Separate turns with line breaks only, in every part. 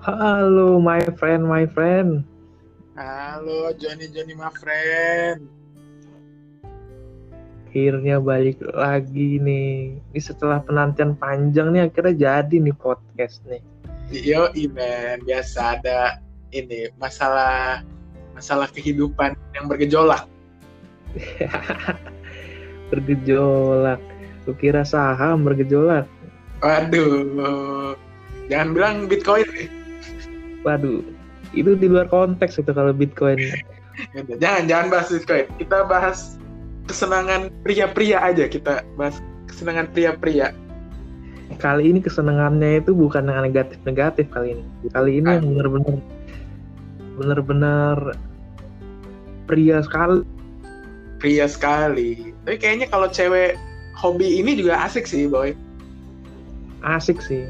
Halo, my friend, my friend.
Halo, Johnny Johnny my friend.
Akhirnya balik lagi nih. Ini setelah penantian panjang nih akhirnya jadi nih podcast nih.
Yo, Iman, biasa ada ini masalah masalah kehidupan yang bergejolak.
bergejolak. Lu kira saham bergejolak?
Waduh, jangan bilang Bitcoin nih.
Waduh, itu di luar konteks itu kalau Bitcoin.
jangan jangan bahas Bitcoin. Kita bahas kesenangan pria-pria aja. Kita bahas kesenangan pria-pria.
Kali ini kesenangannya itu bukan yang negatif-negatif kali ini. Kali ini yang benar-benar benar-benar pria sekali.
Pria sekali. Tapi kayaknya kalau cewek hobi ini juga asik sih, boy.
Asik sih.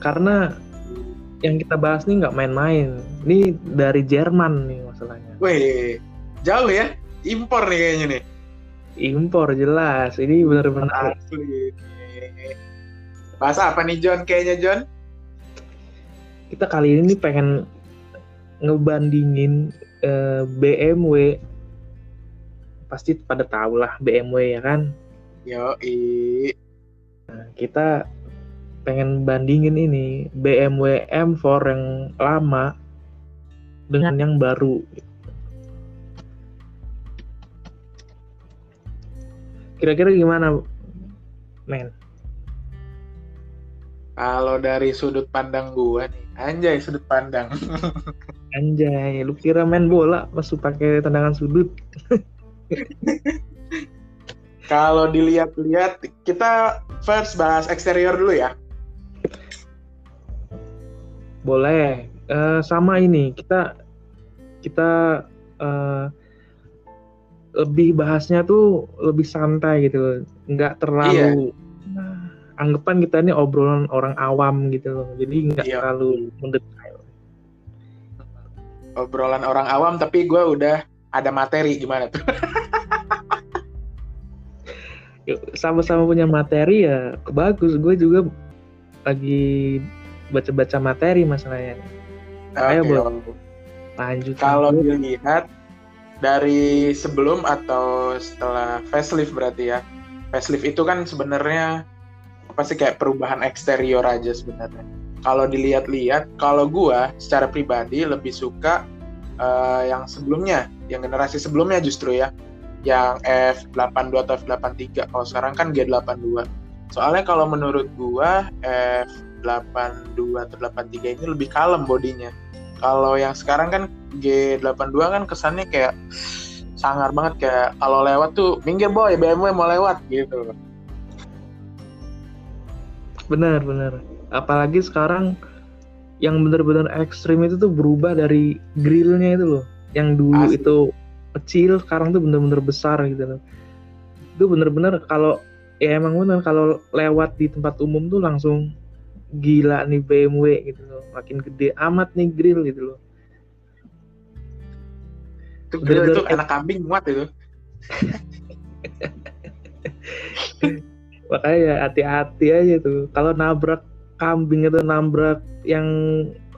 Karena yang kita bahas nih nggak main-main. Ini dari Jerman nih masalahnya.
Wih, jauh ya? Impor nih kayaknya nih.
Impor jelas. Ini benar-benar
asli. Bahasa apa nih John kayaknya John?
Kita kali ini pengen ngebandingin uh, BMW pasti pada tahu lah BMW ya kan
yo
nah, kita pengen bandingin ini BMW M4 yang lama dengan yang baru. Kira-kira gimana men?
Kalau dari sudut pandang gua nih anjay sudut pandang.
Anjay lu kira main bola pas pakai tendangan sudut?
Kalau dilihat-lihat kita first bahas eksterior dulu ya.
Boleh. Uh, sama ini kita kita uh, lebih bahasnya tuh lebih santai gitu, nggak terlalu. Iya. Anggapan kita ini obrolan orang awam gitu loh, jadi nggak iya. terlalu mendetail.
Obrolan orang awam, tapi gue udah ada materi gimana tuh?
sama-sama punya materi ya bagus gue juga lagi baca-baca materi masalahnya.
Okay. ayo belum lanjut. Kalau dilihat dari sebelum atau setelah facelift berarti ya. Facelift itu kan sebenarnya apa sih kayak perubahan eksterior aja sebenarnya. Kalau dilihat-lihat kalau gue secara pribadi lebih suka uh, yang sebelumnya yang generasi sebelumnya justru ya. Yang F82 atau F83 kalau sekarang kan G82 soalnya kalau menurut gua F82 atau 83 ini lebih kalem bodinya. Kalau yang sekarang kan G82 kan kesannya kayak sangar banget kayak kalau lewat tuh minggir boy BMW mau lewat gitu.
Benar benar. Apalagi sekarang yang benar-benar ekstrim itu tuh berubah dari grillnya itu loh. Yang dulu Asli. itu kecil sekarang tuh bener-bener besar gitu loh. Itu bener-bener kalau ya emang bener kalau lewat di tempat umum tuh langsung gila nih BMW gitu loh. Makin gede amat nih grill gitu loh.
Itu grill itu anak kambing muat itu.
Makanya hati-hati aja tuh. Kalau nabrak kambing itu nabrak yang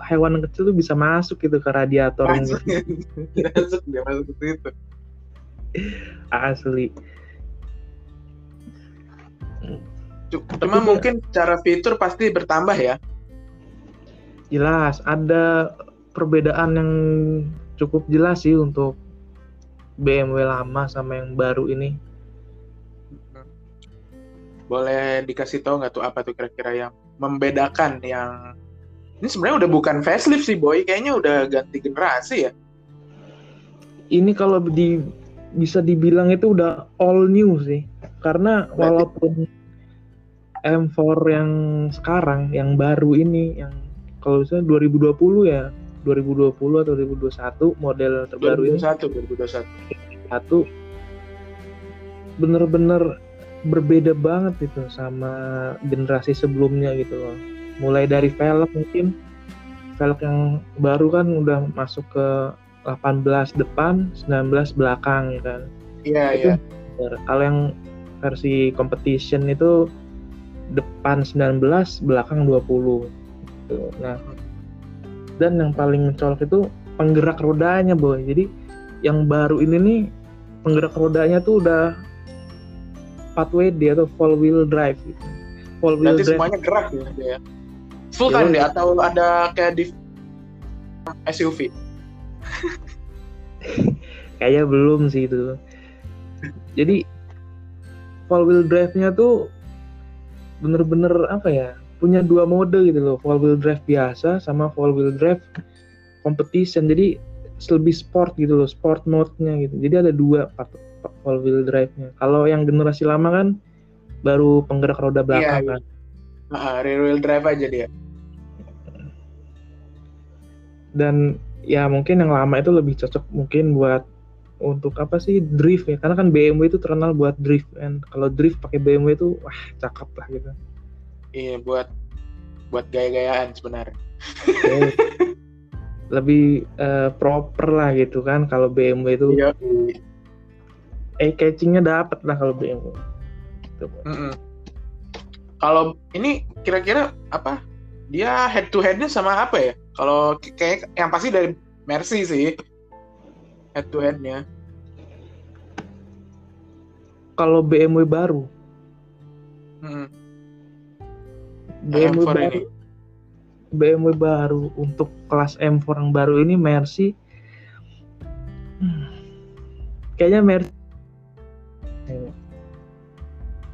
hewan kecil tuh bisa masuk gitu ke radiator
masuk, gitu. masuk dia masuk ke situ.
Asli
cuma mungkin cara fitur pasti bertambah ya
jelas ada perbedaan yang cukup jelas sih untuk BMW lama sama yang baru ini
boleh dikasih tahu nggak tuh apa tuh kira-kira yang membedakan yang ini sebenarnya udah bukan facelift sih boy, kayaknya udah ganti generasi ya.
Ini kalau di bisa dibilang itu udah all new sih. Karena Berarti... walaupun M4 yang sekarang yang baru ini yang kalau misalnya 2020 ya 2020 atau 2021 model terbaru
2021, ini 2021
satu bener-bener berbeda banget itu sama generasi sebelumnya gitu loh. Mulai dari velg mungkin. Velg yang baru kan udah masuk ke 18 depan 19 belakang ya kan.
Iya iya.
kalau yang versi competition itu depan 19 belakang 20 gitu. nah dan yang paling mencolok itu penggerak rodanya boy jadi yang baru ini nih penggerak rodanya tuh udah 4WD atau four wheel drive gitu.
Four wheel Berarti drive. semuanya gerak ya dia. Full time ya, atau ada kayak di SUV?
Kayaknya belum sih itu. Jadi four wheel drive-nya tuh bener-bener apa ya? Punya dua mode gitu loh, four wheel drive biasa sama four wheel drive competition. Jadi lebih sport gitu loh, sport mode-nya gitu. Jadi ada dua all wheel drive-nya. Kalau yang generasi lama kan baru penggerak roda iya, belakang iya, kan.
Uh, rear wheel drive aja dia.
Dan ya mungkin yang lama itu lebih cocok mungkin buat untuk apa sih drift ya karena kan BMW itu terkenal buat drift kan kalau drift pakai BMW itu wah cakep lah gitu
iya buat buat gaya-gayaan sebenarnya
lebih uh, proper lah gitu kan kalau BMW itu iya eh catchingnya dapat lah kalau BMW.
Gitu. Mm -mm. Kalau ini kira-kira apa? Dia head to headnya sama apa ya? Kalau kayak yang pasti dari Mercy sih head to headnya.
Kalau BMW baru,
hmm.
BMW baru, ini. BMW baru untuk kelas M4 yang baru ini Mercy. Hmm, kayaknya Mercy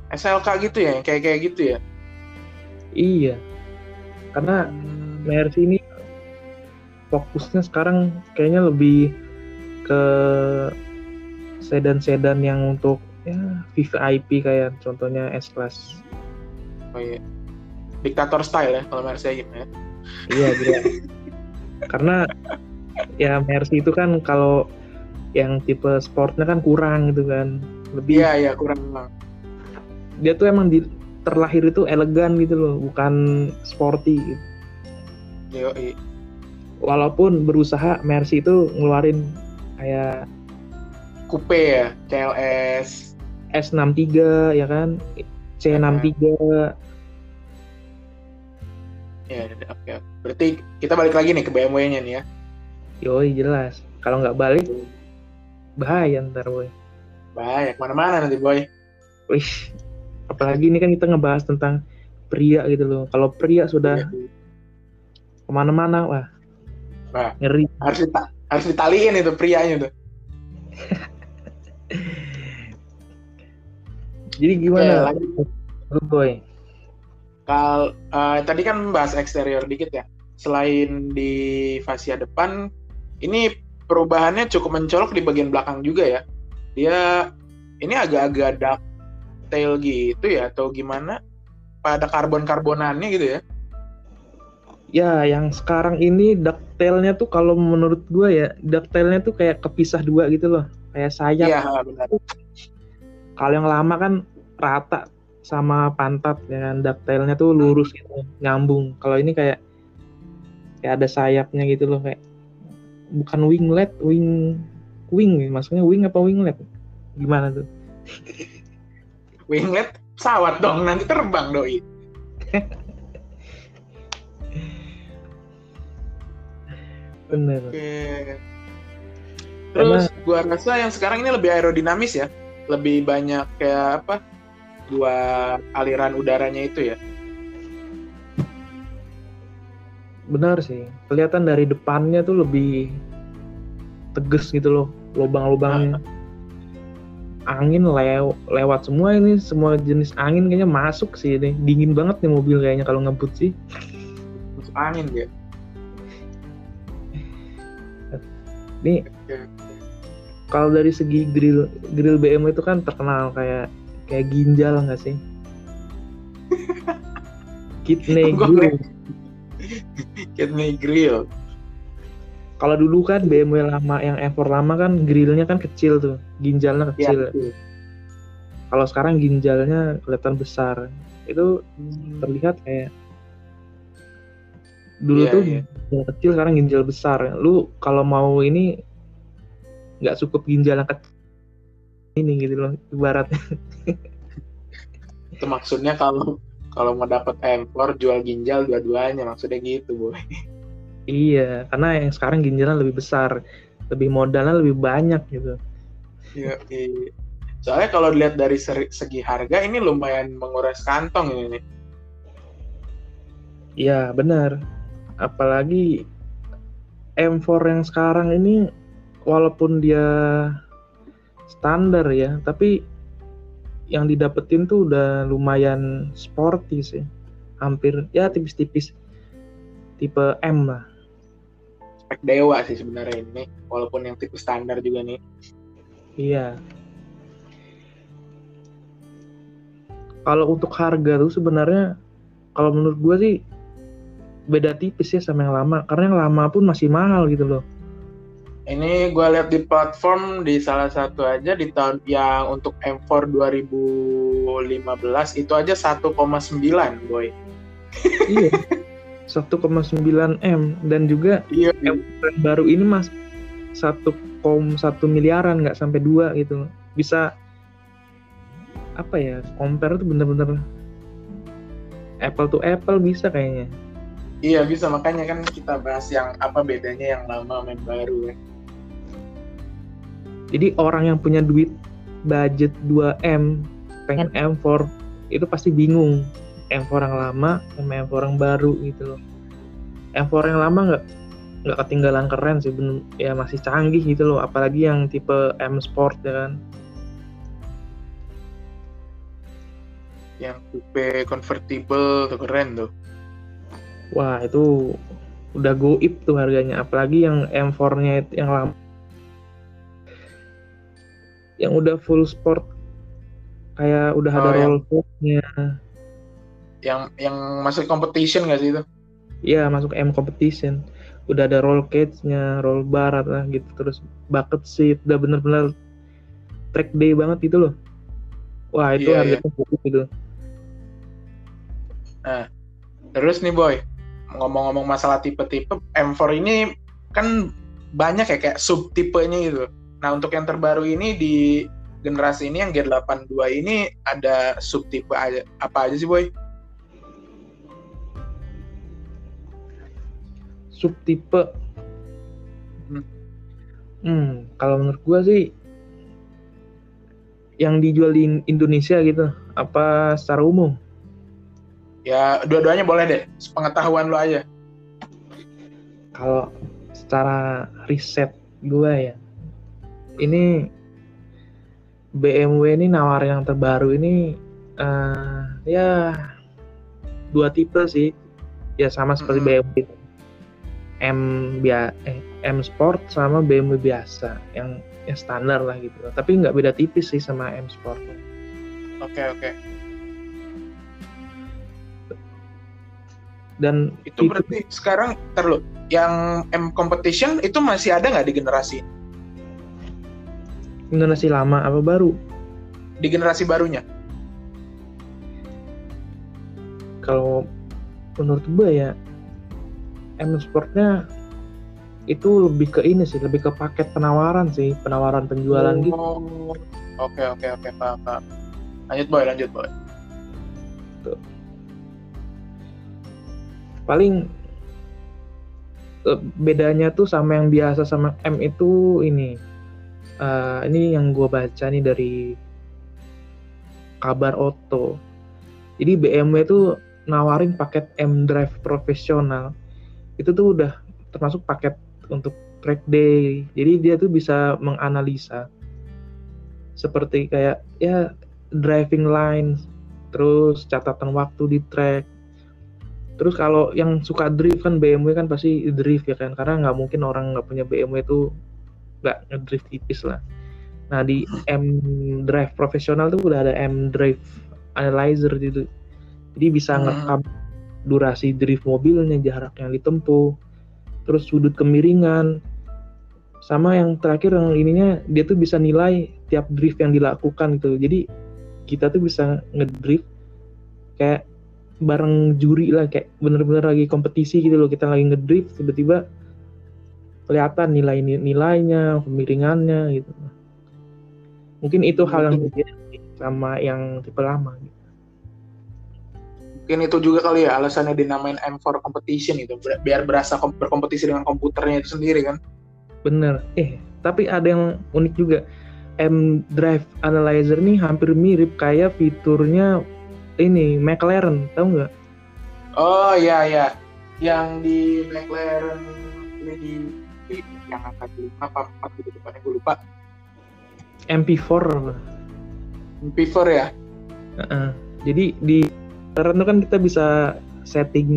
SLK gitu ya, kayak kayak gitu ya?
Iya, karena hmm. Mercy ini fokusnya sekarang kayaknya lebih ke sedan-sedan yang untuk ya VIP kayak contohnya S class.
Oh iya, diktator style ya kalau Mercy gitu ya?
Iya gitu. karena ya Mercy itu kan kalau yang tipe sportnya kan kurang gitu kan lebih
iya iya kurang
dia tuh emang di, terlahir itu elegan gitu loh bukan sporty gitu.
Yo, iya.
walaupun berusaha Mercy itu ngeluarin kayak
coupe ya CLS
S63 ya kan? C63
ya oke berarti kita balik lagi nih ke BMW-nya nih ya.
Yoi jelas. Kalau nggak balik bahaya ntar boy.
Bahaya ke mana-mana nanti boy.
Wih, apalagi ini kan kita ngebahas tentang pria gitu loh. Kalau pria sudah iya. ke mana-mana, wah,
wah, ngeri. Harus dita harus ditaliin itu prianya tuh.
Jadi gimana? lagi. boy.
Kal uh, tadi kan bahas eksterior dikit ya. Selain di fascia depan, ini perubahannya cukup mencolok di bagian belakang juga ya dia ini agak-agak dark tail gitu ya atau gimana pada karbon-karbonannya gitu ya
ya yang sekarang ini ducktailnya tuh kalau menurut gue ya ducktailnya tuh kayak kepisah dua gitu loh. Kayak sayap.
Iya benar.
Kalau yang lama kan rata sama pantat ya kan? Ducktailnya tuh lurus gitu nyambung. Kalau ini kayak kayak ada sayapnya gitu loh kayak bukan winglet wing wing maksudnya wing apa winglet? Gimana tuh?
Winglet pesawat dong nanti terbang doi
bener.
Oke. terus Karena... gua rasa yang sekarang ini lebih aerodinamis ya. Lebih banyak kayak apa? Buat aliran udaranya itu ya.
Benar sih. Kelihatan dari depannya tuh lebih tegas gitu loh lubang-lubangnya. Angin lew lewat semua ini semua jenis angin kayaknya masuk sih ini. Dingin banget nih mobil kayaknya kalau ngebut sih.
Masuk angin ya
ini kalau dari segi grill grill BMW itu kan terkenal kayak kayak ginjal nggak sih kidney grill
kidney grill
kalau dulu kan BMW lama yang M4 lama kan grillnya kan kecil tuh, ginjalnya kecil. Ya, Kalau sekarang ginjalnya kelihatan besar. Itu hmm. terlihat kayak dulu yeah, tuh yeah. ginjal kecil sekarang ginjal besar. Lu kalau mau ini nggak cukup ginjal yang kecil ini gitu loh ibaratnya.
itu maksudnya kalau kalau mau dapat M4 jual ginjal dua-duanya maksudnya gitu boy.
Iya, karena yang sekarang ginjalnya lebih besar, lebih modalnya lebih banyak gitu.
Iya, iya. Soalnya kalau dilihat dari segi harga ini lumayan menguras kantong ini.
Iya, benar. Apalagi M4 yang sekarang ini walaupun dia standar ya, tapi yang didapetin tuh udah lumayan sporty sih. Hampir ya tipis-tipis. Tipe M lah.
Spek dewa sih sebenarnya ini walaupun yang tipe standar juga nih.
Iya. Kalau untuk harga tuh sebenarnya kalau menurut gue sih beda tipis ya sama yang lama. Karena yang lama pun masih mahal gitu loh.
Ini gue lihat di platform di salah satu aja di tahun yang untuk M4 2015 itu aja 1,9 boy.
Iya. 1,9 m. Dan juga
iya,
iya. baru ini mas 1,1 miliaran nggak sampai dua gitu. Bisa apa ya compare tuh bener-bener apple to apple bisa kayaknya
iya bisa. Makanya kan kita bahas yang apa bedanya yang lama sama yang baru ya.
Jadi orang yang punya duit budget 2M pengen M4 itu pasti bingung. M4 yang lama sama M4 yang baru gitu loh. M4 yang lama nggak nggak ketinggalan keren sih. Bener, ya masih canggih gitu loh. Apalagi yang tipe M Sport ya kan.
Yang tipe convertible tuh keren tuh
wah itu udah goib tuh harganya apalagi yang M4 nya yang lama yang udah full sport kayak udah oh, ada roll nya
yang yang masuk competition gak sih itu?
Iya masuk M competition. Udah ada roll cage-nya, roll bar lah gitu terus bucket seat, udah bener-bener track day banget gitu loh. Wah itu yeah, harganya yeah. gitu.
Nah, terus nih boy, ngomong-ngomong masalah tipe-tipe M4 ini kan banyak ya kayak sub tipenya gitu. Nah untuk yang terbaru ini di generasi ini yang G82 ini ada sub tipe aja apa aja sih boy?
subtipe hmm. hmm kalau menurut gua sih yang dijual di Indonesia gitu apa secara umum
ya dua-duanya boleh deh. Pengetahuan lo aja.
Kalau secara riset gua ya ini BMW ini nawar yang terbaru ini uh, ya dua tipe sih. Ya sama seperti -hmm. BMW M bia eh, M Sport sama BMW biasa yang yang standar lah gitu. Tapi nggak beda tipis sih sama M Sport.
Oke okay, oke. okay.
Dan
itu berarti sekarang terlalu yang M Competition itu masih ada nggak di generasi
generasi lama apa baru
di generasi barunya
kalau menurut gue ya M Sportnya itu lebih ke ini sih, lebih ke paket penawaran sih, penawaran penjualan oh, gitu.
Oke oke oke paham paham. Lanjut boy, lanjut boy. Tuh.
Paling bedanya tuh sama yang biasa sama M itu ini. Uh, ini yang gue baca nih dari kabar Oto. Jadi BMW itu nawarin paket M Drive profesional itu tuh udah termasuk paket untuk track day jadi dia tuh bisa menganalisa seperti kayak ya driving line terus catatan waktu di track terus kalau yang suka drift kan BMW kan pasti drift ya kan karena nggak mungkin orang nggak punya BMW itu nggak ngedrift tipis lah nah di M Drive profesional tuh udah ada M Drive Analyzer gitu jadi bisa hmm. ngerekam durasi drift mobilnya, jarak yang ditempuh, terus sudut kemiringan, sama yang terakhir yang ininya dia tuh bisa nilai tiap drift yang dilakukan gitu. Jadi kita tuh bisa ngedrift kayak bareng juri lah kayak bener-bener lagi kompetisi gitu loh kita lagi ngedrift tiba-tiba kelihatan nilai nilainya kemiringannya gitu mungkin itu hal yang berbeda sama yang tipe lama gitu.
Mungkin itu juga kali ya alasannya dinamain M4 competition itu biar berasa berkompetisi dengan komputernya itu sendiri kan.
Bener. Eh, tapi ada yang unik juga. M Drive Analyzer nih hampir mirip kayak fiturnya ini McLaren, tahu nggak?
Oh iya iya. Yang di McLaren ini di, yang angka lima apa empat gitu depannya gue lupa.
MP4
MP4 ya?
Uh -uh. Jadi di karena kan kita bisa setting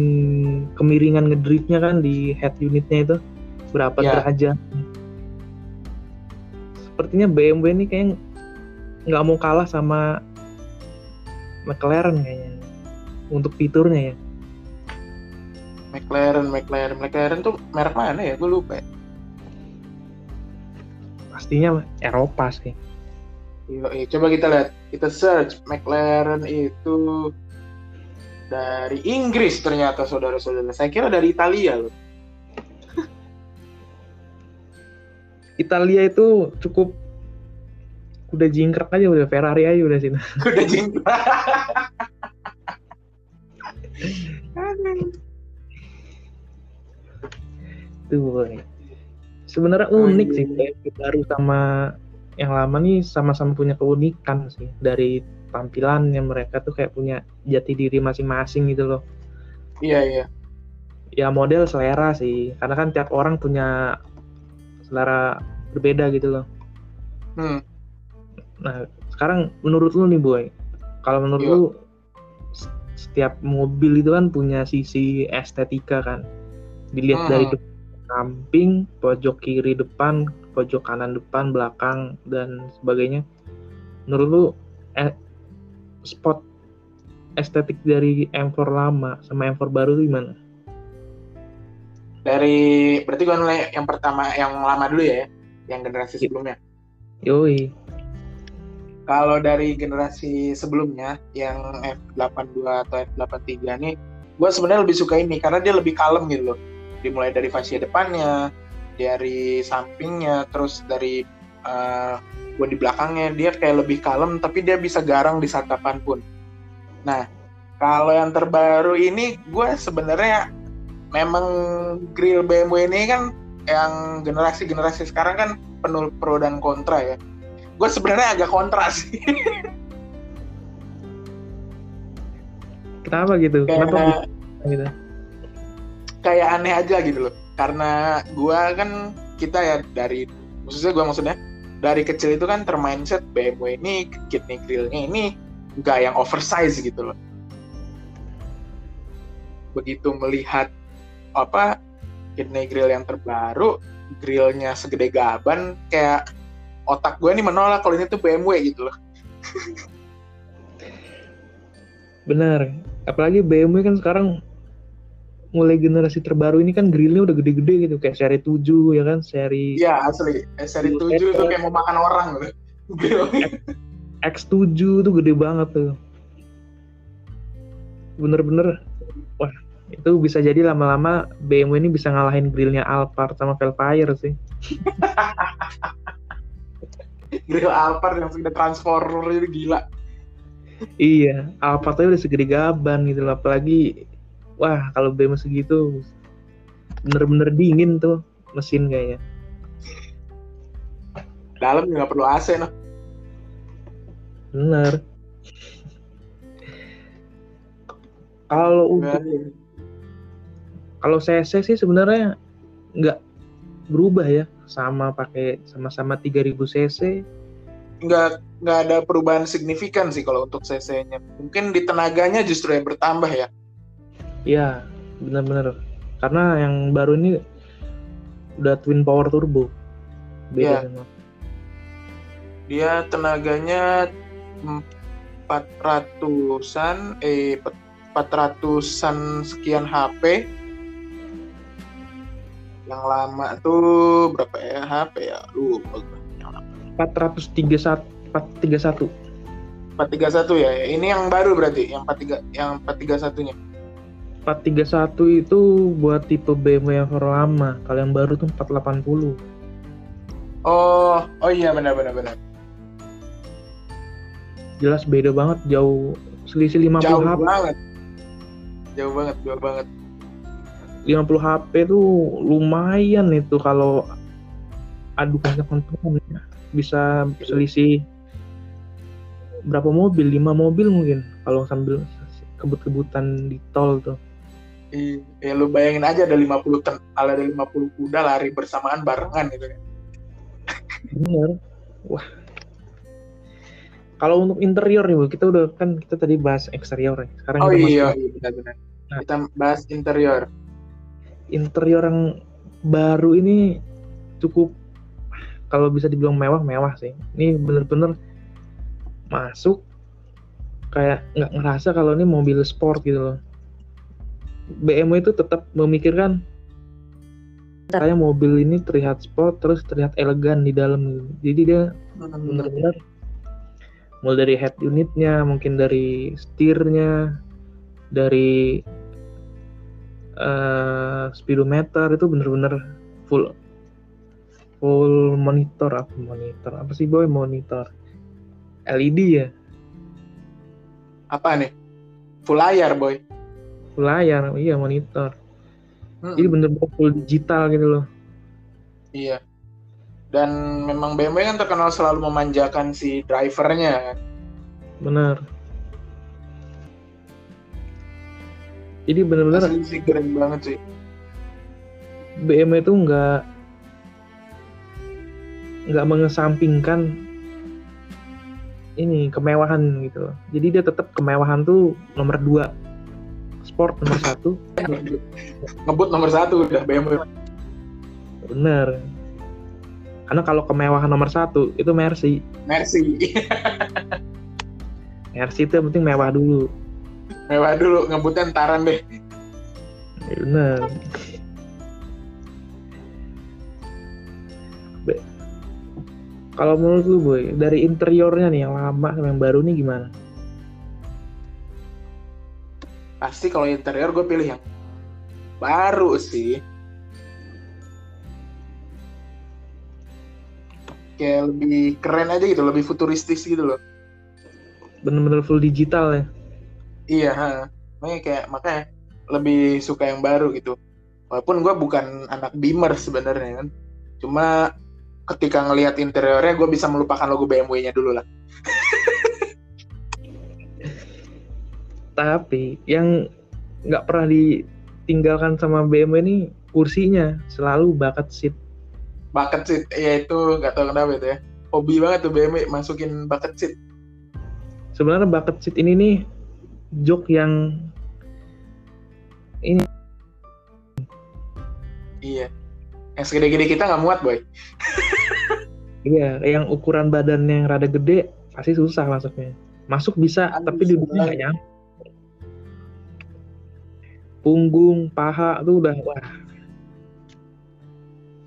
kemiringan ngedriftnya kan di head unitnya itu berapa ya. derajat. Sepertinya BMW ini kayak nggak mau kalah sama McLaren kayaknya untuk fiturnya ya.
McLaren, McLaren, McLaren tuh merek mana ya? Gue lupa. Ya.
Pastinya Eropa sih.
Yo, coba kita lihat, kita search McLaren itu dari Inggris ternyata saudara-saudara. Saya kira dari Italia loh.
Italia itu cukup udah jingkrak aja udah Ferrari aja udah sini.
udah jingkrak.
Tuh, sebenarnya unik oh, iya. sih baru sama yang lama nih sama-sama punya keunikan sih dari tampilan yang mereka tuh kayak punya jati diri masing-masing gitu loh.
Iya iya.
Ya model selera sih, karena kan tiap orang punya selera berbeda gitu loh. Hmm. Nah sekarang menurut lu nih boy, kalau menurut Yo. lu setiap mobil itu kan punya sisi estetika kan, dilihat hmm. dari samping, pojok kiri depan, pojok kanan depan, belakang dan sebagainya. Menurut lu eh, spot estetik dari M4 lama sama M4 baru itu gimana?
Dari berarti gue mulai yang pertama yang lama dulu ya, yang generasi sebelumnya.
Yoi.
Kalau dari generasi sebelumnya yang F82 atau F83 nih, gue sebenarnya lebih suka ini karena dia lebih kalem gitu loh. Dimulai dari fascia depannya, dari sampingnya, terus dari uh, gue di belakangnya dia kayak lebih kalem tapi dia bisa garang di saat kapan pun nah kalau yang terbaru ini gue sebenarnya memang grill BMW ini kan yang generasi-generasi sekarang kan penuh pro dan kontra ya gue sebenarnya agak kontra sih.
Kenapa gitu? Kayak, kenapa gitu?
Kayak aneh aja gitu loh. Karena gue kan kita ya dari maksudnya gue maksudnya dari kecil itu kan termindset BMW ini kidney grillnya ini nggak yang oversize gitu loh. Begitu melihat apa kidney grill yang terbaru grillnya segede gaban kayak otak gue nih menolak kalau ini tuh BMW gitu loh.
Benar. Apalagi BMW kan sekarang mulai generasi terbaru ini kan grillnya udah gede-gede gitu kayak seri 7 ya kan? Seri
Iya asli. Eh, seri 7 itu kayak mau makan orang gitu
X7 tuh gede banget tuh. Bener-bener wah itu bisa jadi lama-lama BMW ini bisa ngalahin grillnya Alphard sama Velfire sih
grill Alphard yang sudah transformer itu gila.
Iya Alphard tuh udah segede gaban gitu loh apalagi wah kalau BM segitu bener-bener dingin tuh mesin kayaknya.
Dalam nggak perlu AC noh
bener. Kalau untuk kalau CC sih sebenarnya nggak berubah ya sama pakai sama-sama 3000 cc
nggak nggak ada perubahan signifikan sih kalau untuk cc-nya mungkin di tenaganya justru yang bertambah ya
Iya, benar-benar. Karena yang baru ini udah twin power turbo.
Beda ya. Dia tenaganya 400-an eh 400-an sekian HP. Yang lama tuh berapa ya HP ya? Lupa
431 431.
431 ya. Ini yang baru berarti, yang 43 yang 431-nya.
431 itu buat tipe BMW yang lama. Kalau yang baru tuh 480.
Oh, oh iya benar benar benar.
Jelas beda banget, jauh selisih 50
jauh HP. banget. jauh banget jauh banget
50 HP tuh lumayan itu kalau adu kencang ya. bisa selisih berapa mobil lima mobil mungkin kalau sambil kebut-kebutan di tol tuh
Iya, ya lu bayangin aja ada 50 ten, ada 50 kuda lari bersamaan barengan gitu kan.
Bener. Wah. Kalau untuk interior nih, Bu, kita udah kan kita tadi bahas eksterior ya.
Sekarang oh kita iya, iya benar-benar. Nah, kita bahas interior.
Interior yang baru ini cukup kalau bisa dibilang mewah-mewah sih. Ini bener-bener masuk kayak nggak ngerasa kalau ini mobil sport gitu loh. BMW itu tetap memikirkan saya mobil ini terlihat sport terus terlihat elegan di dalam. Jadi dia benar-benar mulai dari head unitnya mungkin dari setirnya dari uh, speedometer itu benar-benar full full monitor apa monitor? Apa sih boy monitor? LED ya?
Apa nih? Full layar boy.
Layar iya monitor. Hmm. jadi bener-bener full digital gitu loh.
Iya. Dan memang BMW kan terkenal selalu memanjakan si drivernya
benar jadi bener-bener
sih keren banget sih.
BMW itu nggak nggak mengesampingkan ini kemewahan gitu loh. Jadi dia tetap kemewahan tuh nomor dua. Sport nomor satu.
Ngebut nomor satu udah BMW
bener. Karena kalau kemewahan nomor satu itu Mercy.
Mercy.
Mercy itu yang penting mewah dulu.
Mewah dulu ngebutnya entaran deh.
Bener kalau menurut lu boy dari interiornya nih yang lama sama yang baru nih gimana?
Pasti kalau interior gue pilih yang baru sih. Kayak lebih keren aja gitu lebih futuristis gitu loh.
Bener-bener full digital ya?
Iya ha. makanya kayak makanya lebih suka yang baru gitu. Walaupun gue bukan anak Beamer sebenarnya kan. Cuma ketika ngelihat interiornya gue bisa melupakan logo BMW-nya dulu lah.
Tapi yang nggak pernah ditinggalkan sama BMW ini kursinya selalu bucket seat.
Bucket seat ya itu nggak tahu kenapa itu ya. Hobi banget tuh BMW masukin bucket seat.
Sebenarnya bucket seat ini nih jok yang ini.
Iya. Yang segede-gede kita nggak muat boy
iya yang ukuran badannya yang rada gede pasti susah masuknya masuk bisa Aduh, tapi duduknya nggak nyampe punggung, paha tuh udah wah.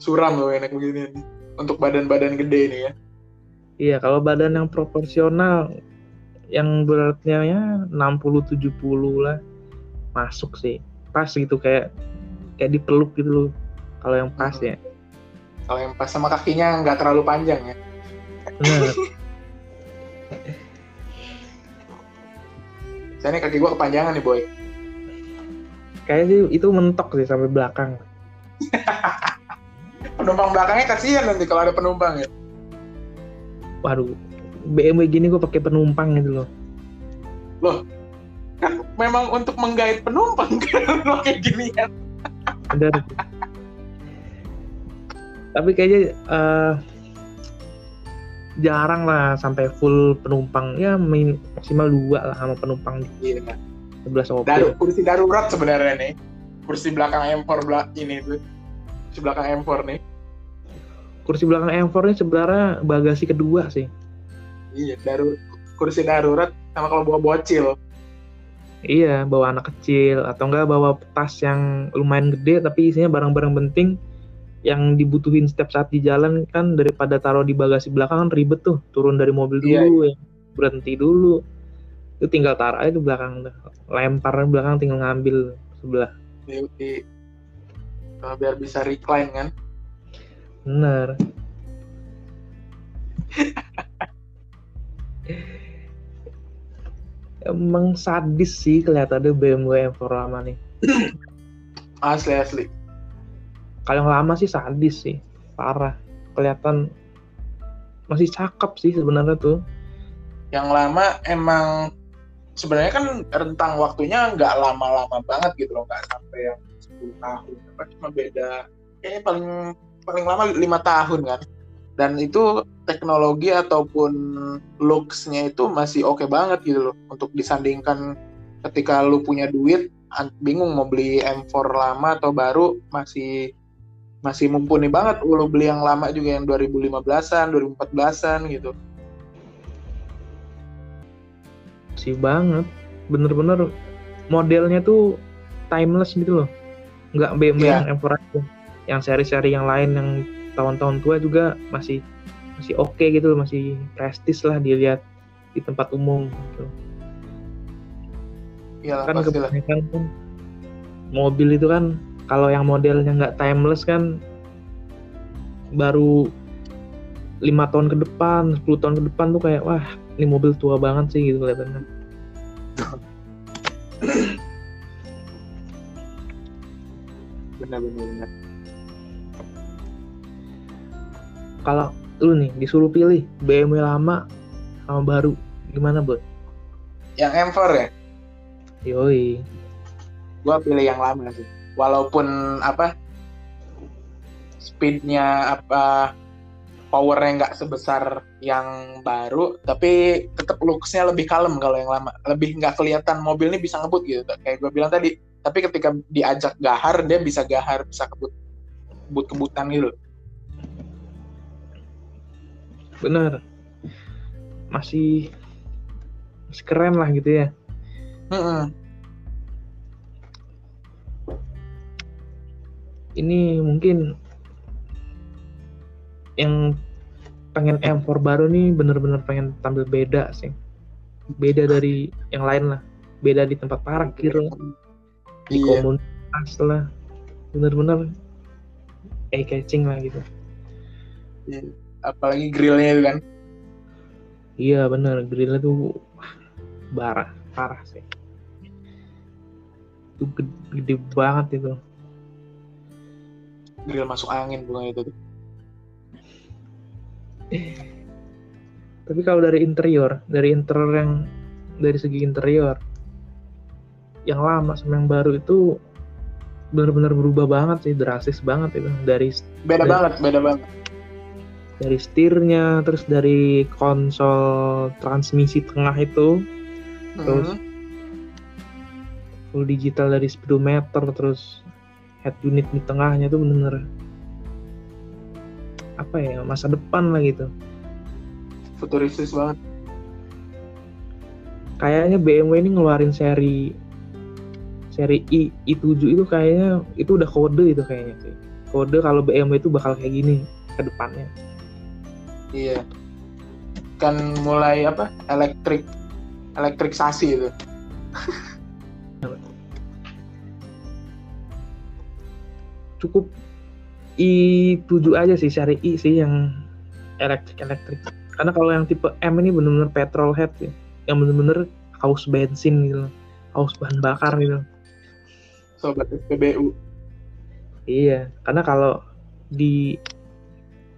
Suram loh enak begini untuk badan-badan gede ini ya.
Iya, kalau badan yang proporsional yang beratnya ya 60 70 lah masuk sih. Pas gitu kayak kayak dipeluk gitu loh. Kalau yang pas hmm. ya.
Kalau yang pas sama kakinya nggak terlalu panjang ya. Benar. Saya ini kaki gua kepanjangan nih, boy
kayak sih itu mentok sih sampai belakang
penumpang belakangnya kasihan nanti kalau ada penumpang ya
waduh BMW gini gue pakai penumpang gitu loh
loh kan memang untuk menggait penumpang kan kayak gini kan Benar.
Tapi kayaknya uh, jarang lah sampai full penumpang ya maksimal dua lah sama penumpang
iya sebelah sopir. Daru, kursi darurat sebenarnya nih. Kursi belakang M4 belak ini tuh. Kursi belakang M4 nih.
Kursi belakang M4 ini sebenarnya bagasi kedua sih.
Iya, daru kursi darurat sama kalau bawa bocil.
Iya, bawa anak kecil atau enggak bawa tas yang lumayan gede tapi isinya barang-barang penting yang dibutuhin setiap saat di jalan kan daripada taruh di bagasi belakang kan ribet tuh turun dari mobil iya, dulu iya, iya. ya berhenti dulu. Itu tinggal taruh aja ke belakang lempar belakang tinggal ngambil sebelah.
Di, nah, biar bisa recline kan?
Bener. Emang sadis sih kelihatannya BMW M4 lama nih.
Asli asli
kalau yang lama sih sadis sih parah. Kelihatan masih cakep sih sebenarnya tuh.
Yang lama emang sebenarnya kan rentang waktunya nggak lama-lama banget gitu loh nggak sampai yang 10 tahun. Apa cuma beda kayaknya paling paling lama lima tahun kan. Dan itu teknologi ataupun looks-nya itu masih oke okay banget gitu loh untuk disandingkan ketika lu punya duit bingung mau beli M4 lama atau baru masih masih mumpuni banget lu beli yang lama juga yang 2015-an, 2014-an gitu.
Sih banget. Bener-bener modelnya tuh timeless gitu loh. Nggak BMW yeah. yang M4 aja. Yang seri-seri yang lain yang tahun-tahun tua juga masih masih oke okay gitu masih prestis lah dilihat di tempat umum gitu.
Iyalah,
kan kebanyakan kan mobil itu kan kalau yang modelnya nggak timeless kan baru lima tahun ke depan 10 tahun ke depan tuh kayak wah ini mobil tua banget sih gitu kelihatannya
benar-benar
kalau lu nih disuruh pilih BMW lama sama baru gimana bud?
Yang M4 ya?
Yoi.
Gua pilih yang lama sih. Walaupun apa speednya apa powernya nggak sebesar yang baru, tapi tetap looksnya lebih kalem kalau yang lama. Lebih nggak kelihatan mobil ini bisa ngebut gitu. Kayak gue bilang tadi. Tapi ketika diajak gahar, dia bisa gahar, bisa kebut, kebut-kebutan gitu
bener masih masih keren lah gitu ya
mm
ini mungkin yang pengen M4 baru nih bener-bener pengen tampil beda sih. Beda dari yang lain lah. Beda di tempat parkir lah. Di iya. komunitas lah. Bener-bener eye catching lah gitu.
Iya. Apalagi grillnya itu kan.
Iya bener. Grillnya tuh parah. Parah sih. Itu gede, gede banget itu
grill masuk angin bunga itu tuh.
Tapi kalau dari interior dari interior yang dari segi interior yang lama sama yang baru itu benar-benar berubah banget sih drastis banget itu. Dari
beda dari, banget beda banget.
dari setirnya terus dari konsol transmisi tengah itu terus uh-huh. full digital dari speedometer terus head unit di tengahnya tuh bener-bener apa ya masa depan lah gitu
futuristis banget
kayaknya BMW ini ngeluarin seri seri i i7 itu kayaknya itu udah kode itu kayaknya sih kode kalau BMW itu bakal kayak gini ke depannya
Iya. Kan mulai apa? Elektrik elektriksasi itu.
Cukup i7 aja sih cari i sih yang elektrik elektrik. Karena kalau yang tipe M ini bener-bener petrol head sih. Yang bener-bener haus bensin gitu. Haus bahan bakar gitu.
Sobat SPBU.
Iya, karena kalau di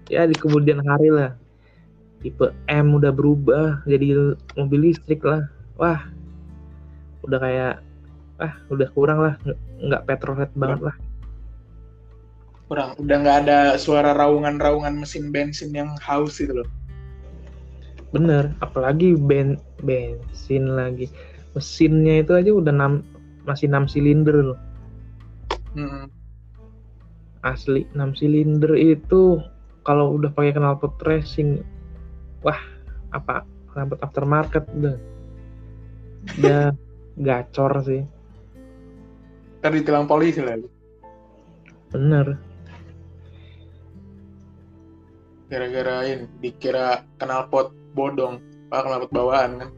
ya di kemudian hari lah tipe M udah berubah jadi mobil listrik lah wah udah kayak ah udah kurang lah nggak petrolhead banget lah
kurang. Udah nggak ada suara raungan-raungan mesin bensin yang haus itu loh.
Bener apalagi ben bensin lagi. Mesinnya itu aja udah 6 masih 6 silinder loh. Hmm. asli 6 silinder itu kalau udah pakai knalpot racing wah apa rambut aftermarket udah. Udah gacor sih.
Tadi tilang polisi lagi.
Bener
gara-gara ini dikira knalpot bodong pak knalpot bawaan kan?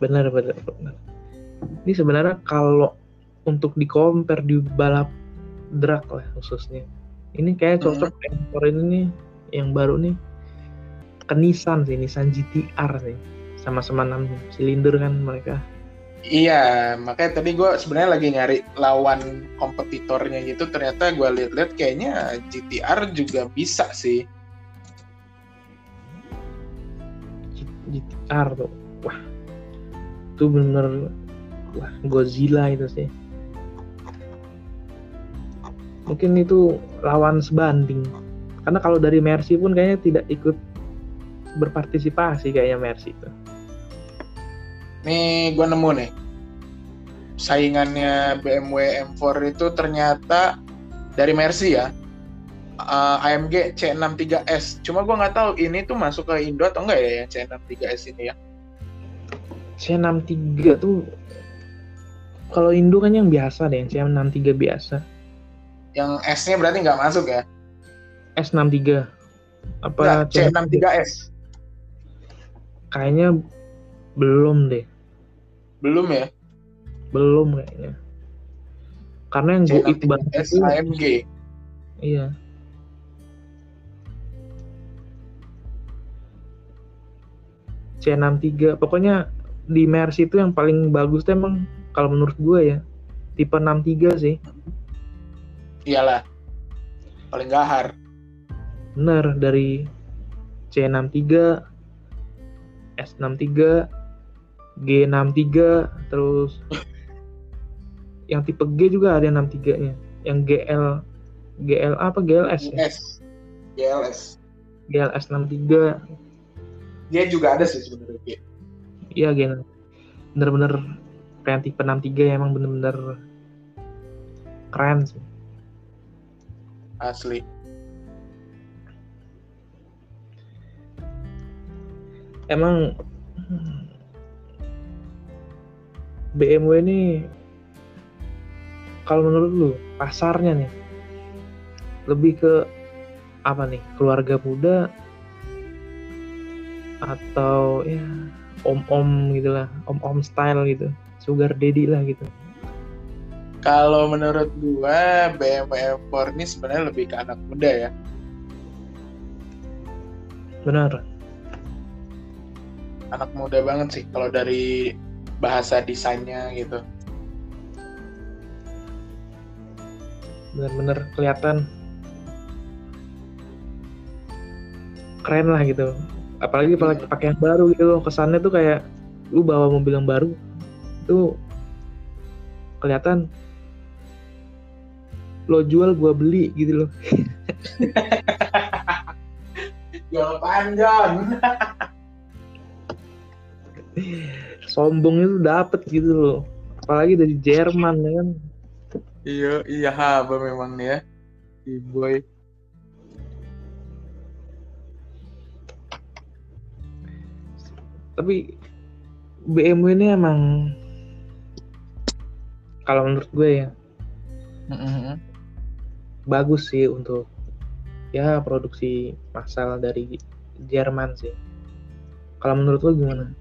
Bener bener ini sebenarnya kalau untuk di compare di balap drag lah khususnya. Ini kayak cocok hmm. ini nih yang baru nih. Ke Nissan sih Nissan GTR sih. Sama-sama 6 silinder kan mereka
iya makanya tadi gue sebenarnya lagi nyari lawan kompetitornya gitu ternyata gue lihat-lihat kayaknya GTR juga bisa sih.
GTR tuh wah. Itu bener wah Godzilla itu sih. Mungkin itu lawan sebanding. Karena kalau dari Mercy pun kayaknya tidak ikut berpartisipasi kayaknya Mercy itu.
Nih gue nemu nih saingannya BMW M4 itu ternyata dari Mercy ya uh, AMG C63S. Cuma gue nggak tahu ini tuh masuk ke Indo atau enggak ya yang C63S ini ya.
C63 tuh kalau Indo kan yang biasa deh, C63 biasa.
Yang S-nya berarti nggak masuk ya?
S63
apa nah, C63S
kayaknya belum deh
belum ya?
Belum kayaknya. Karena yang gue itu banget
itu AMG
iya. C63 pokoknya di Mercy itu yang paling bagus tuh emang kalau menurut gue ya. Tipe 63 sih.
Iyalah. Paling gahar.
Bener dari C63 S63 G63 terus yang tipe G juga ada 63 nya. Yang GL GL apa? GLS
ya? GLS
GLS 63
dia juga ada sih sebenarnya G.
Iya G bener-bener kayak tipe 63 ya, emang bener-bener keren sih.
Asli.
Emang BMW ini kalau menurut lu pasarnya nih lebih ke apa nih? Keluarga muda atau ya om-om gitulah om-om style gitu sugar daddy lah gitu.
Kalau menurut gua BMW M4 ini sebenarnya lebih ke anak muda ya.
Benar.
Anak muda banget sih kalau dari bahasa desainnya gitu.
Bener-bener kelihatan keren lah gitu. Apalagi hmm. pakai yang baru gitu loh kesannya tuh kayak lu bawa mobil yang baru itu kelihatan lo jual gua beli gitu loh.
Jual panjang
sombong itu dapet gitu loh. Apalagi dari Jerman ya kan?
Iya iya haba memang nih ya. Si boy.
Tapi BMW ini emang kalau menurut gue ya mm-hmm. bagus sih untuk ya produksi massal dari Jerman sih. Kalau menurut lo gimana?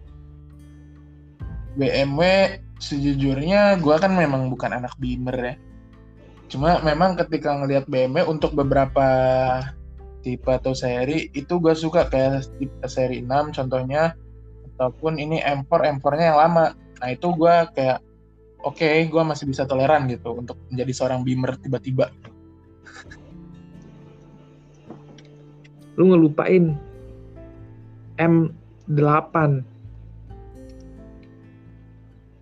BMW sejujurnya gue kan memang bukan anak Beamer ya. Cuma memang ketika ngelihat BMW untuk beberapa tipe atau seri itu gue suka kayak tipe seri 6 contohnya ataupun ini M4 M4-nya yang lama. Nah itu gue kayak oke okay, gue masih bisa toleran gitu untuk menjadi seorang Beamer tiba-tiba.
Lu ngelupain M8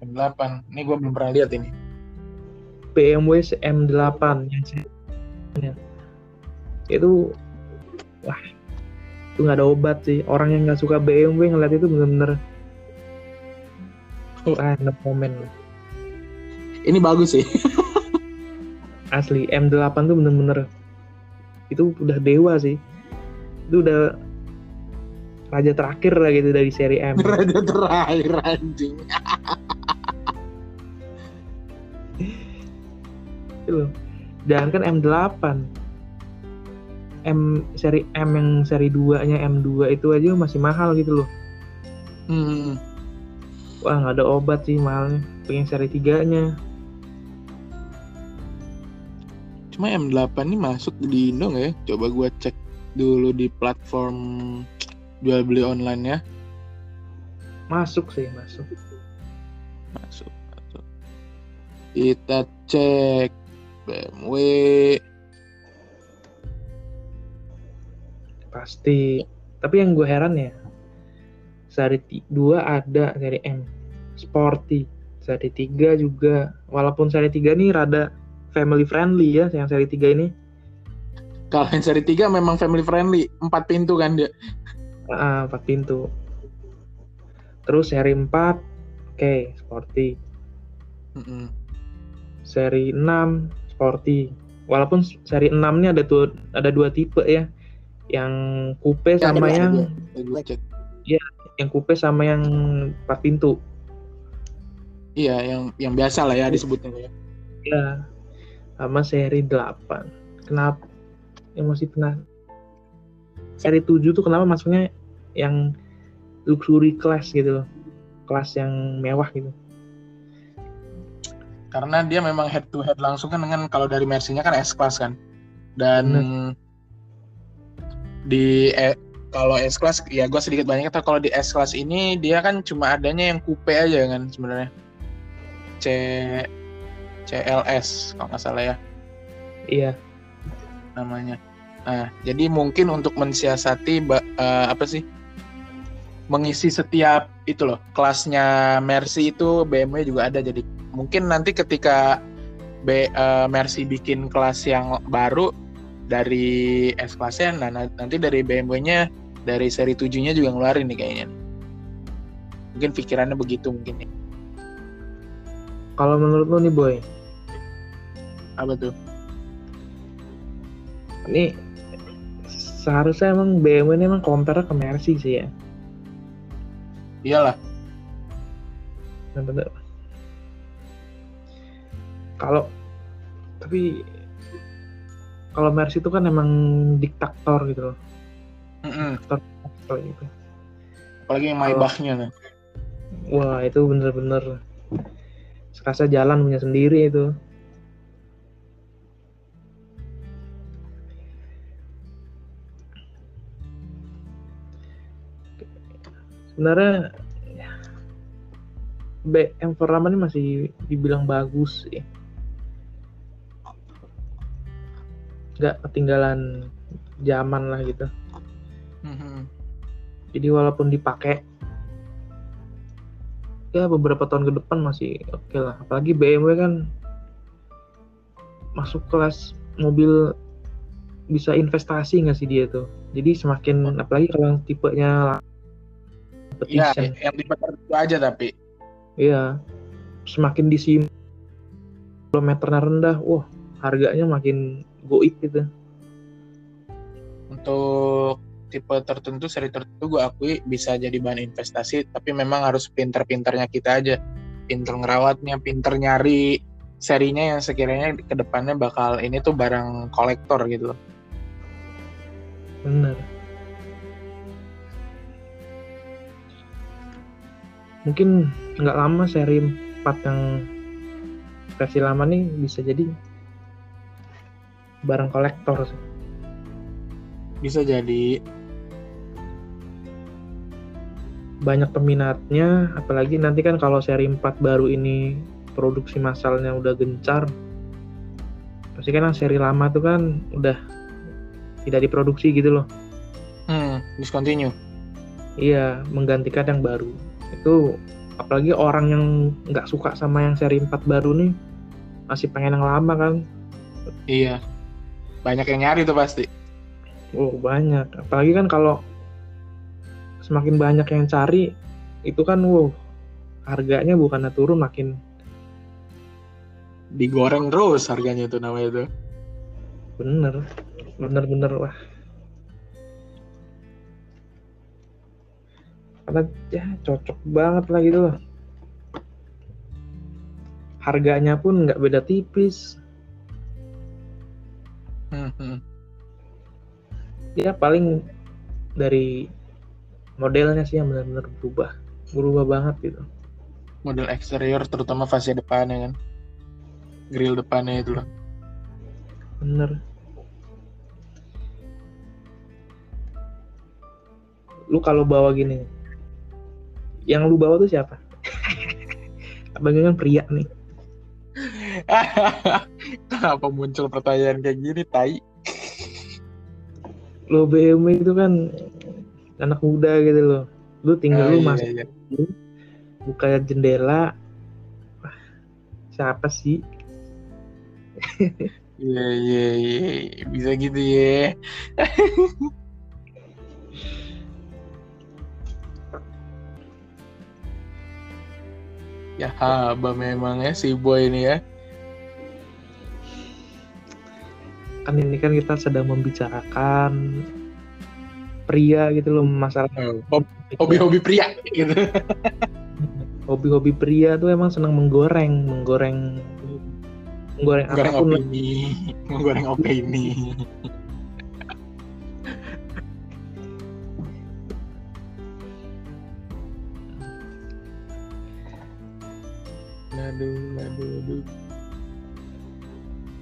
M8. Ini gue belum pernah lihat ini.
BMW M8 yang saya itu wah itu nggak ada obat sih. Orang yang nggak suka BMW ngeliat itu bener-bener wah no komen.
Ini bagus sih.
Asli M8 tuh bener-bener itu udah dewa sih. Itu udah raja terakhir lah gitu dari seri M.
Raja terakhir anjing
itu loh. Jangan kan M8 M seri M yang seri 2 nya M2 itu aja masih mahal gitu loh. Hmm. wah nggak ada obat sih mahalnya. Pengen seri 3 nya
cuma M8 ini masuk di Indo ya? Coba gue cek dulu di platform jual beli online ya.
Masuk sih masuk.
Masuk masuk. Kita cek BMW
pasti. Tapi yang gue heran ya seri dua ada seri M. Sporty. Seri tiga juga. Walaupun seri tiga nih rada family friendly ya yang seri tiga ini.
Kalau yang seri tiga memang family friendly. Empat pintu kan dia.
Ah empat pintu. Terus seri empat oke okay, sporty. Mm -mm. seri enam sporty walaupun seri 6 ini ada tuh ada dua tipe ya yang coupe ya, sama yang Iya, yang coupe sama yang empat pintu.
Iya, yang yang biasa lah ya disebutnya ya.
Iya. Sama seri 8. Kenapa yang masih pernah seri 7 tuh kenapa masuknya yang luxury class gitu loh. Kelas yang mewah gitu
karena dia memang head to head langsung kan dengan kalau dari Mercy-nya kan S class kan. Dan Bener. di eh, kalau S class ya gue sedikit banyak tahu kalau di S class ini dia kan cuma adanya yang coupe aja kan sebenarnya. C CLS kalau nggak salah ya.
Iya.
Namanya. Nah jadi mungkin untuk mensiasati uh, apa sih mengisi setiap itu loh kelasnya Mercy itu BMW juga ada jadi mungkin nanti ketika B, uh, Mercy bikin kelas yang baru dari S kelasnya, nah nanti dari BMW-nya dari seri 7-nya juga ngeluarin nih kayaknya. Mungkin pikirannya begitu mungkin nih.
Kalau menurut lo nih boy,
apa tuh?
Ini seharusnya emang BMW ini emang compare ke Mercy sih ya.
Iyalah.
Kalau tapi kalau Mercy itu kan emang diktator gitu loh.
Mm -hmm. diktator gitu. Apalagi yang Maybachnya nih
wah itu bener-bener sekasa jalan punya sendiri itu. Sebenarnya BM Ferrama ini masih dibilang bagus sih nggak ketinggalan zaman lah gitu. Mm-hmm. jadi walaupun dipakai ya beberapa tahun ke depan masih oke okay lah. Apalagi BMW kan masuk kelas mobil bisa investasi nggak sih dia tuh? Jadi semakin apalagi kalau tipenya
Iya, yang tipe tertentu aja tapi.
Iya, semakin disim kilometernya rendah, wah harganya makin goib gitu.
Untuk tipe tertentu seri tertentu gue akui bisa jadi bahan investasi tapi memang harus pinter-pinternya kita aja. Pinter ngerawatnya pinter nyari serinya yang sekiranya ke depannya bakal ini tuh barang kolektor gitu loh.
Bener. Mungkin nggak lama seri 4 yang versi lama nih bisa jadi barang kolektor sih.
Bisa jadi
banyak peminatnya, apalagi nanti kan kalau seri 4 baru ini produksi massalnya udah gencar. Pasti kan seri lama tuh kan udah tidak diproduksi gitu loh.
Hmm, discontinue.
Iya, menggantikan yang baru. Itu apalagi orang yang nggak suka sama yang seri 4 baru nih masih pengen yang lama kan.
Iya banyak yang nyari tuh pasti.
Oh banyak. Apalagi kan kalau semakin banyak yang cari itu kan wow harganya bukannya turun makin
digoreng terus harganya itu namanya itu
bener. Bener bener wah. Karena ya cocok banget lah gitu loh harganya pun nggak beda tipis Hmm. Ya paling dari modelnya sih yang benar-benar berubah, berubah banget gitu.
Model eksterior terutama fase depannya kan, grill depannya itu loh.
Bener. Lu kalau bawa gini, yang lu bawa tuh siapa abangnya kan pria nih
kenapa muncul pertanyaan kayak gini tai
lo BMW itu kan anak muda gitu loh lu tinggal oh, lu iya, masuk iya. buka jendela siapa sih
Iya iya iya bisa gitu ya. ya haba memang ya si boy ini ya.
Kan ini kan kita sedang membicarakan pria gitu loh masalah
oh, hobi-hobi pria gitu.
Hobi-hobi pria tuh emang senang menggoreng, menggoreng menggoreng, menggoreng apa pun
opini menggoreng opini. Aduh aduh aduh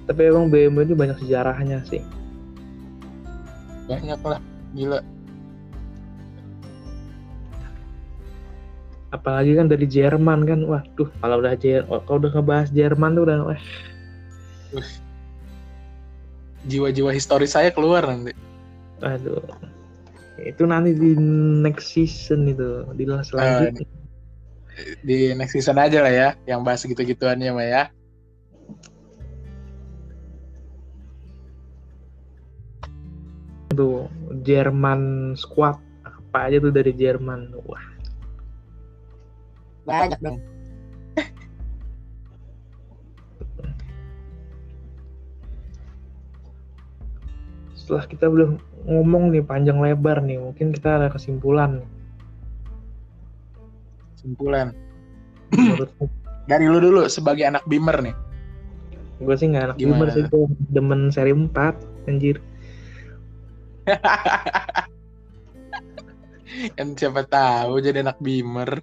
tapi emang BMW itu banyak sejarahnya sih
banyak lah gila
apalagi kan dari Jerman kan waduh kalau udah Jer kalau udah ngebahas Jerman tuh udah wah
jiwa-jiwa historis saya keluar nanti.
Aduh. Itu nanti di next season itu, di selanjutnya. Uh,
di next season aja lah ya, yang bahas gitu-gituannya mah ya.
Tuh, Jerman squad apa aja tuh dari Jerman. Wah.
Banyak dong.
setelah kita belum ngomong nih panjang lebar nih, mungkin kita ada kesimpulan.
Kesimpulan. Dari lu dulu sebagai anak Bimer nih.
Gue sih nggak anak Gimana? Bimer sih, gue demen seri 4, anjir.
kan siapa tahu jadi anak Bimer.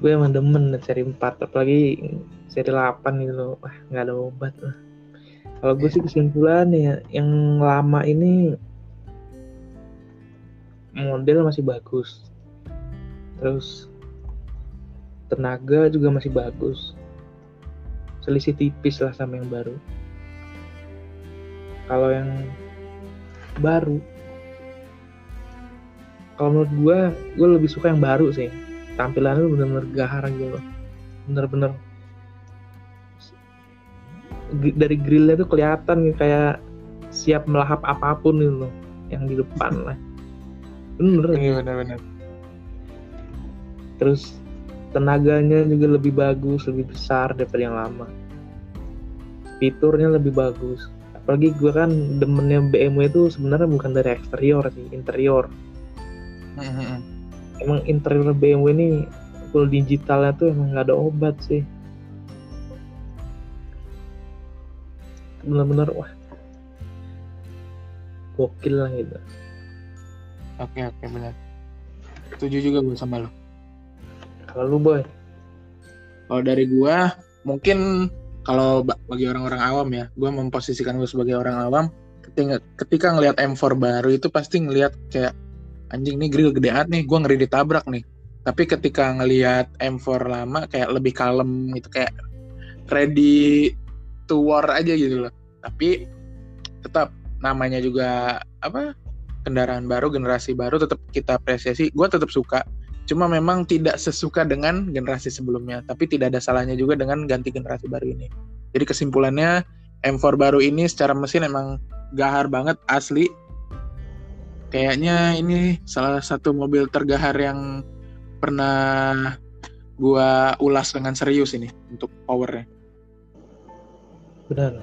Gue emang demen seri 4, apalagi seri 8 gitu loh. Wah, nggak ada obat lah kalau gue sih kesimpulan ya yang lama ini model masih bagus terus tenaga juga masih bagus selisih tipis lah sama yang baru kalau yang baru. Kalau menurut gue gue lebih suka yang baru sih. Tampilannya bener-bener gahar gitu loh. Bener-bener. Dari grillnya tuh kelihatan kayak siap melahap apa pun gitu loh yang di depan lah. Bener.
Iya bener-bener.
Terus tenaganya juga lebih bagus lebih besar daripada yang lama. Fiturnya lebih bagus apalagi gue kan demennya BMW itu sebenarnya bukan dari eksterior sih interior. Mm-hmm. emang interior BMW ini full digitalnya tuh emang nggak ada obat sih. Benar-benar wah. Gokil lah gitu.
Oke oke benar setuju juga gue sama lo
kalau lu boy?
Kalau dari gue mungkin kalau bagi orang-orang awam ya gue memposisikan gue sebagai orang awam ketika ketika ngelihat M4 baru itu pasti ngelihat kayak anjing nih grill gede banget nih gue ngeri ditabrak nih. Tapi ketika ngelihat M4 lama kayak lebih kalem gitu kayak ready to war aja gitu loh. Tapi tetap namanya juga apa kendaraan baru generasi baru tetap kita apresiasi gue tetap suka cuma memang tidak sesuka dengan generasi sebelumnya tapi tidak ada salahnya juga dengan ganti generasi baru ini. Jadi kesimpulannya M4 baru ini secara mesin emang gahar banget asli. Kayaknya ini salah satu mobil tergahar yang pernah gua ulas dengan serius ini untuk powernya.
Benar.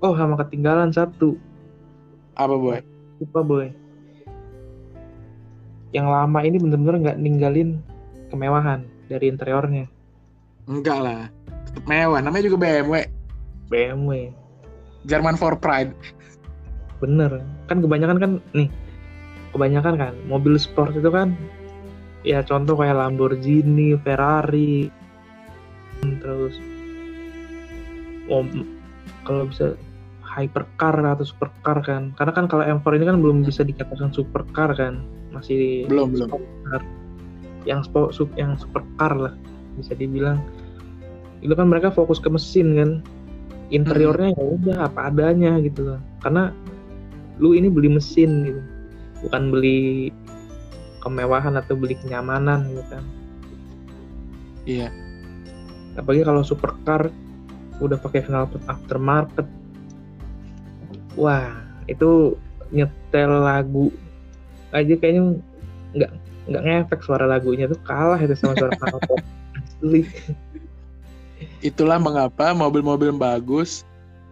Oh sama ketinggalan satu.
Apa boy?
Lupa boy yang lama ini bener-bener nggak ninggalin kemewahan dari interiornya.
Enggak lah tetap mewah. Namanya juga BMW
BMW
German for Pride.
Bener. Kan kebanyakan kan nih kebanyakan kan mobil sport itu kan ya contoh kayak Lamborghini Ferrari terus oh, kalau bisa hypercar atau supercar kan. Karena kan kalau M4 ini kan belum bisa dikatakan supercar kan masih
belum belum.
yang sport yang supercar lah bisa dibilang. Itu kan mereka fokus ke mesin kan? Interiornya ya udah apa adanya gitu loh. Karena lu ini beli mesin gitu. Bukan beli kemewahan atau beli kenyamanan gitu kan.
Iya.
Apalagi kalau supercar udah pakai knalpot aftermarket. Wah itu nyetel lagu aja kayaknya nggak nggak ngefek suara lagunya tuh kalah itu sama suara knalpot asli
itulah mengapa mobil-mobil bagus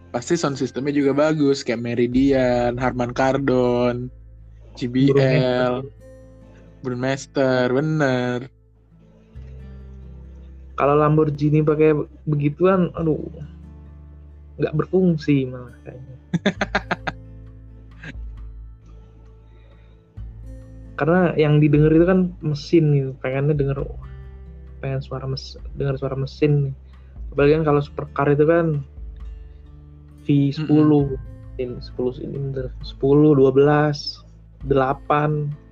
pasti sound systemnya juga bagus kayak Meridian, Harman Kardon, JBL, Brunmaster, bener.
Kalau Lamborghini pakai begituan, aduh, nggak berfungsi malah kayaknya. Karena yang didengar itu kan mesin gitu, pengennya denger, pengen suara mes, dengar suara mesin nih. Apalagi kan kalau supercar itu kan V10 mm -hmm. ini 10 silinder 10 12 8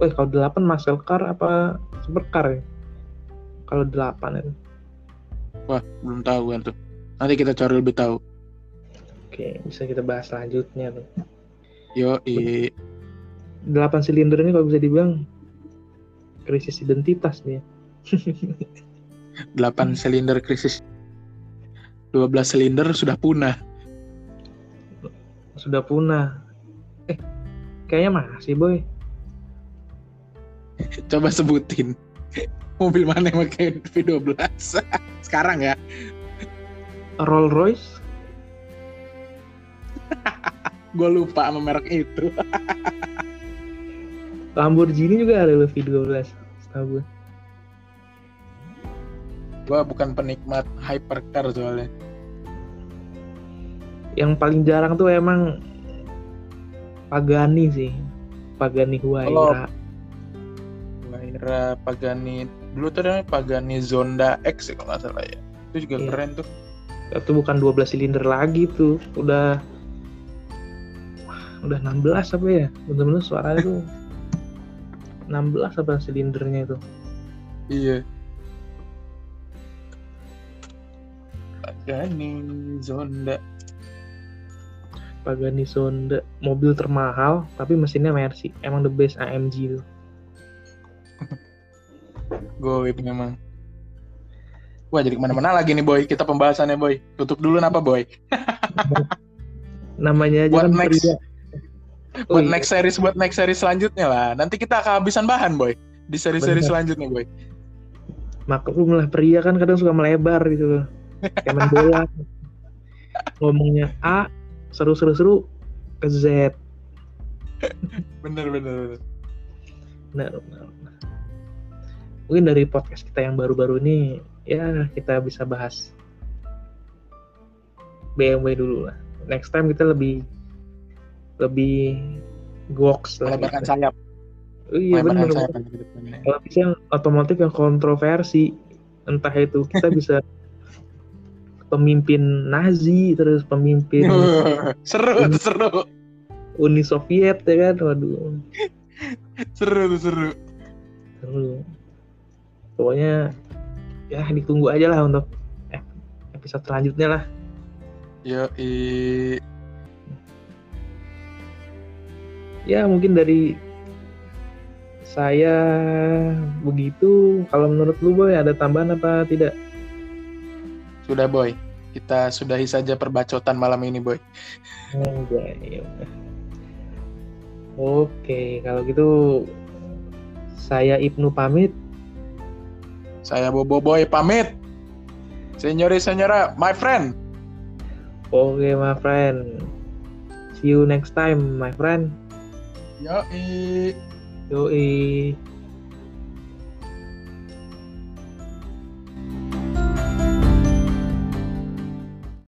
Wah kalau 8 muscle car apa supercar ya? Kalau 8 itu.
Wah belum tahu kan tuh. Nanti kita cari lebih tahu.
Oke bisa kita bahas selanjutnya tuh.
Yo i
8 silinder ini kalau bisa dibilang krisis identitas nih
8 silinder krisis 12 silinder sudah punah
sudah punah. Eh, kayaknya masih boy.
Coba sebutin mobil mana yang pakai V12 sekarang ya?
Rolls Royce.
gue lupa sama merek itu.
Lamborghini juga ada loh V12, setahu gue.
Gue bukan penikmat hypercar soalnya.
Yang paling jarang tuh emang Pagani sih. Pagani Huayra
Huayra Pagani dulu tuh namanya Pagani Zonda X ya kalau nggak salah ya. Itu juga iya. keren tuh.
Itu bukan 12 silinder lagi tuh. Udah udah 16 apa ya? Bener-bener suaranya tuh 16 apa silindernya itu?
Iya. Pagani Zonda.
Pagani Zonda. Mobil termahal tapi mesinnya Mercy. Emang the best AMG itu.
Goib memang. Wah jadi ke mana-mana lagi nih boy. Kita pembahasannya boy. Tutup dulu apa boy?
Namanya aja
buat kan next? Pria. Buat oh, iya. next series buat next series selanjutnya lah nanti kita kehabisan bahan boy di seri-seri selanjutnya boy
maklum lah pria kan kadang suka melebar gitu kayak main bola ngomongnya A seru-seru-seru ke Z.
bener bener
bener. Bener, Mungkin dari podcast kita yang baru-baru ini ya kita bisa bahas BMW dulu lah. Next time kita lebih lebih goks
lah. Melebarkan sayap.
Oh, iya benar. Kalau bisa otomotif yang kontroversi, entah itu kita bisa pemimpin Nazi terus pemimpin
seru Uni, seru.
Uni Soviet ya kan? Waduh.
Seru tuh seru.
Seru. Pokoknya ya ditunggu aja lah untuk episode selanjutnya lah.
Yo i
ya mungkin dari saya begitu kalau menurut lu boy ada tambahan apa tidak
sudah boy, kita sudahi saja perbacotan malam ini boy.
Oke, Oke, kalau gitu saya Ibnu pamit.
Saya Bobo Boy pamit. Senyori senyora, my friend.
Oke, my friend. See you next time, my friend.
Yoi.
Yoi.